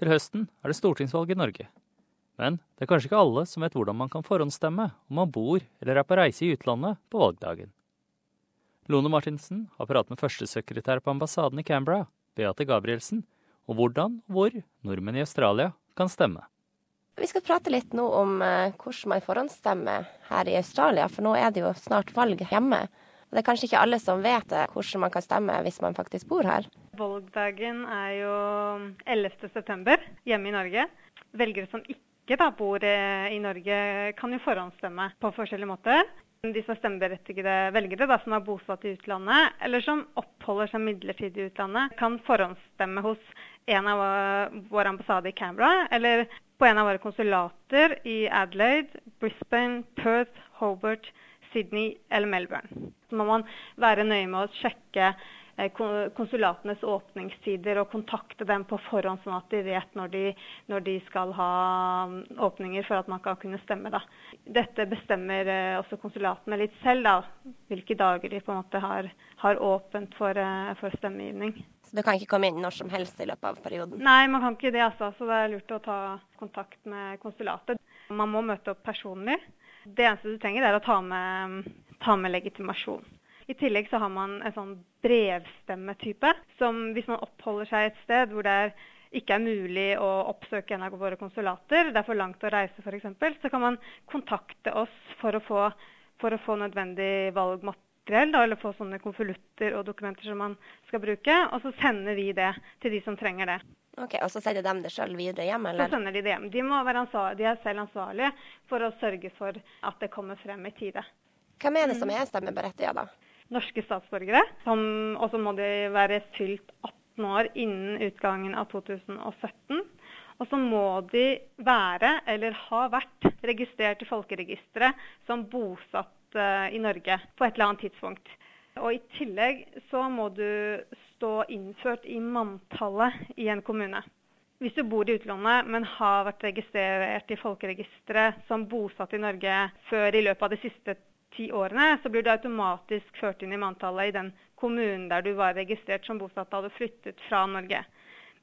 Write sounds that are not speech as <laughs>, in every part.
Til høsten er det stortingsvalg i Norge. Men det er kanskje ikke alle som vet hvordan man kan forhåndsstemme om man bor eller er på reise i utlandet på valgdagen. Lone Martinsen har pratet med førstesekretær på ambassaden i Canberra, Beate Gabrielsen, om hvordan og hvor nordmenn i Australia kan stemme. Vi skal prate litt nå om eh, hvordan man forhåndsstemmer her i Australia, for nå er det jo snart valg hjemme. Det er kanskje ikke alle som vet hvordan man kan stemme hvis man faktisk bor her. Valgdagen er jo 11.9. hjemme i Norge. Velgere som ikke da bor i Norge, kan jo forhåndsstemme på forskjellige måter. De som er stemmeberettigede velgere da, som er bosatt i utlandet, eller som oppholder seg midlertidig i utlandet, kan forhåndsstemme hos en av våre ambassader i Canberra, eller på en av våre konsulater i Adelaide, Brisbane, Perth, Hobart, Sydney eller Melbourne. Så må man være nøye med å sjekke konsulatenes åpningstider og kontakte dem på forhånd, sånn at de vet når de, når de skal ha mm, åpninger for at man kan kunne stemme. Da. Dette bestemmer eh, også konsulatene litt selv, da, hvilke dager de på en måte har, har åpent for, eh, for, stemmegivning. Så du kan ikke komme inn når som helst i løpet av perioden? Nei, man kan ikke det. altså. Så det er lurt å ta kontakt med konsulatet. Man må møte opp personlig. Det eneste du trenger, er å ta med, ta med legitimasjon. I tillegg så har man en sånn brevstemmetype, som hvis man oppholder seg et sted hvor det ikke er mulig å oppsøke en av våre konsulater, det er for langt å reise f.eks., så kan man kontakte oss for å få, for å få nødvendig valgmateriell, da, eller få sånne konvolutter og dokumenter som man skal bruke, og så sender vi det til de som trenger det. Ok, Og så sender de det sjøl videre hjem? eller? Så sender de det hjem. De, må være de er selv ansvarlige for å sørge for at det kommer frem i tide. Hvem er det som er stemmeberettiget, da? Norske statsborgere. Og så må de være fylt 18 år innen utgangen av 2017. Og så må de være, eller ha vært, registrert i folkeregisteret som bosatt uh, i Norge på et eller annet tidspunkt. Og I tillegg så må du stå innført i manntallet i en kommune. Hvis du bor i utlandet, men har vært registrert i folkeregisteret som bosatt i Norge før i løpet av de siste ti årene, så blir du automatisk ført inn i manntallet i den kommunen der du var registrert som bosatt da du flyttet fra Norge.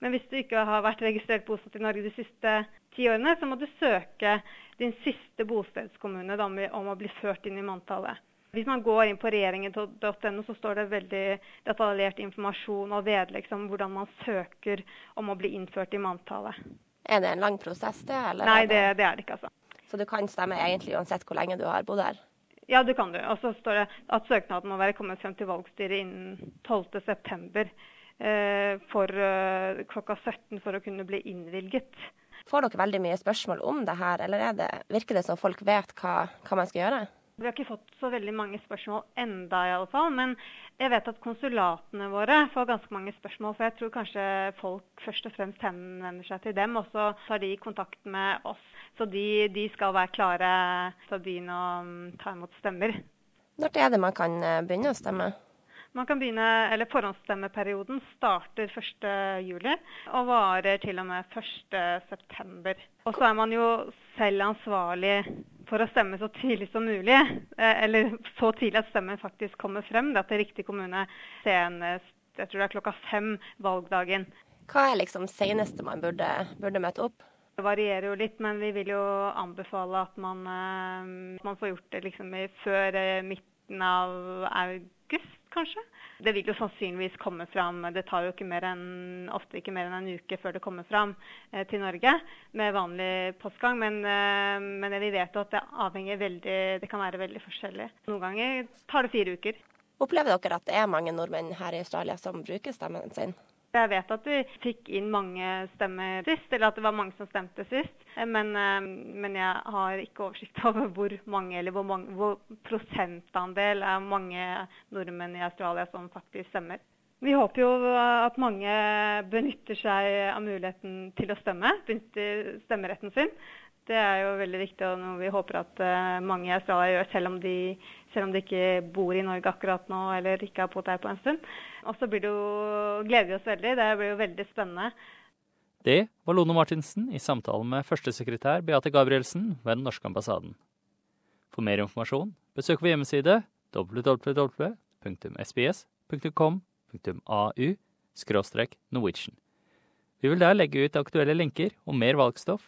Men hvis du ikke har vært registrert bosatt i Norge de siste ti årene, så må du søke din siste bostedskommune om å bli ført inn i manntallet. Hvis man går inn på regjeringen.no, så står det veldig detaljert informasjon og vedlegg om hvordan man søker om å bli innført i manntallet. Er det en lang prosess, det? Nei, det, det er det ikke. altså. Så du kan stemme egentlig uansett hvor lenge du har bodd her? Ja, det kan du. Og så står det at søknaden må være kommet frem til valgstyret innen 12.9. Eh, for eh, klokka 17 for å kunne bli innvilget. Får dere veldig mye spørsmål om det her, eller det, virker det som folk vet hva, hva man skal gjøre? Vi har ikke fått så veldig mange spørsmål enda i alle fall, men jeg vet at konsulatene våre får ganske mange spørsmål. For jeg tror kanskje folk først og fremst henvender seg til dem, og så tar de kontakt med oss. Så de, de skal være klare til å begynne å mm, ta imot stemmer. Når er det man kan eh, begynne å stemme? Man kan begynne, eller Forhåndsstemmeperioden starter 1.7 og varer til og med 1.9. Og så er man jo selv ansvarlig for å stemme så tidlig som mulig. Eh, eller så tidlig at stemmen faktisk kommer frem da, til riktig kommune senest jeg tror det er klokka fem valgdagen. Hva er liksom seneste man burde, burde møte opp? Det varierer jo litt, men vi vil jo anbefale at man, uh, man får gjort det liksom før uh, midten av august kanskje. Det vil jo sannsynligvis komme fram. Det tar jo ikke mer enn, ofte ikke mer enn en uke før det kommer fram eh, til Norge med vanlig postgang. Men, eh, men vi vet jo at det avhenger veldig Det kan være veldig forskjellig. Noen ganger tar det fire uker. Opplever dere at det er mange nordmenn her i Australia som bruker stemmen sin? Jeg vet at vi fikk inn mange stemmer sist, eller at det var mange som stemte sist. Men, eh, men jeg har ikke oversikt <laughs> over hvor mange, eller hvor, mange, hvor prosentandel av mange nordmenn i Australia som faktisk stemmer. Vi håper jo at mange benytter seg av muligheten til å stemme, benytter stemmeretten sin. Det er jo veldig viktig og noe vi håper at uh, mange i Australia gjør, selv om, de, selv om, de, ikke bor i Norge akkurat nå eller ikke har bodd her på en stund. Og så gleder vi oss veldig. Det blir jo veldig spennende. Det var Lone Martinsen i samtale med førstesekretær Beate Gabrielsen ved den norske ambassaden. For mer informasjon besøk vår hjemmeside www.sbs.com.au Norwegian. Vi vil der legge ut aktuelle lenker og mer valgstoff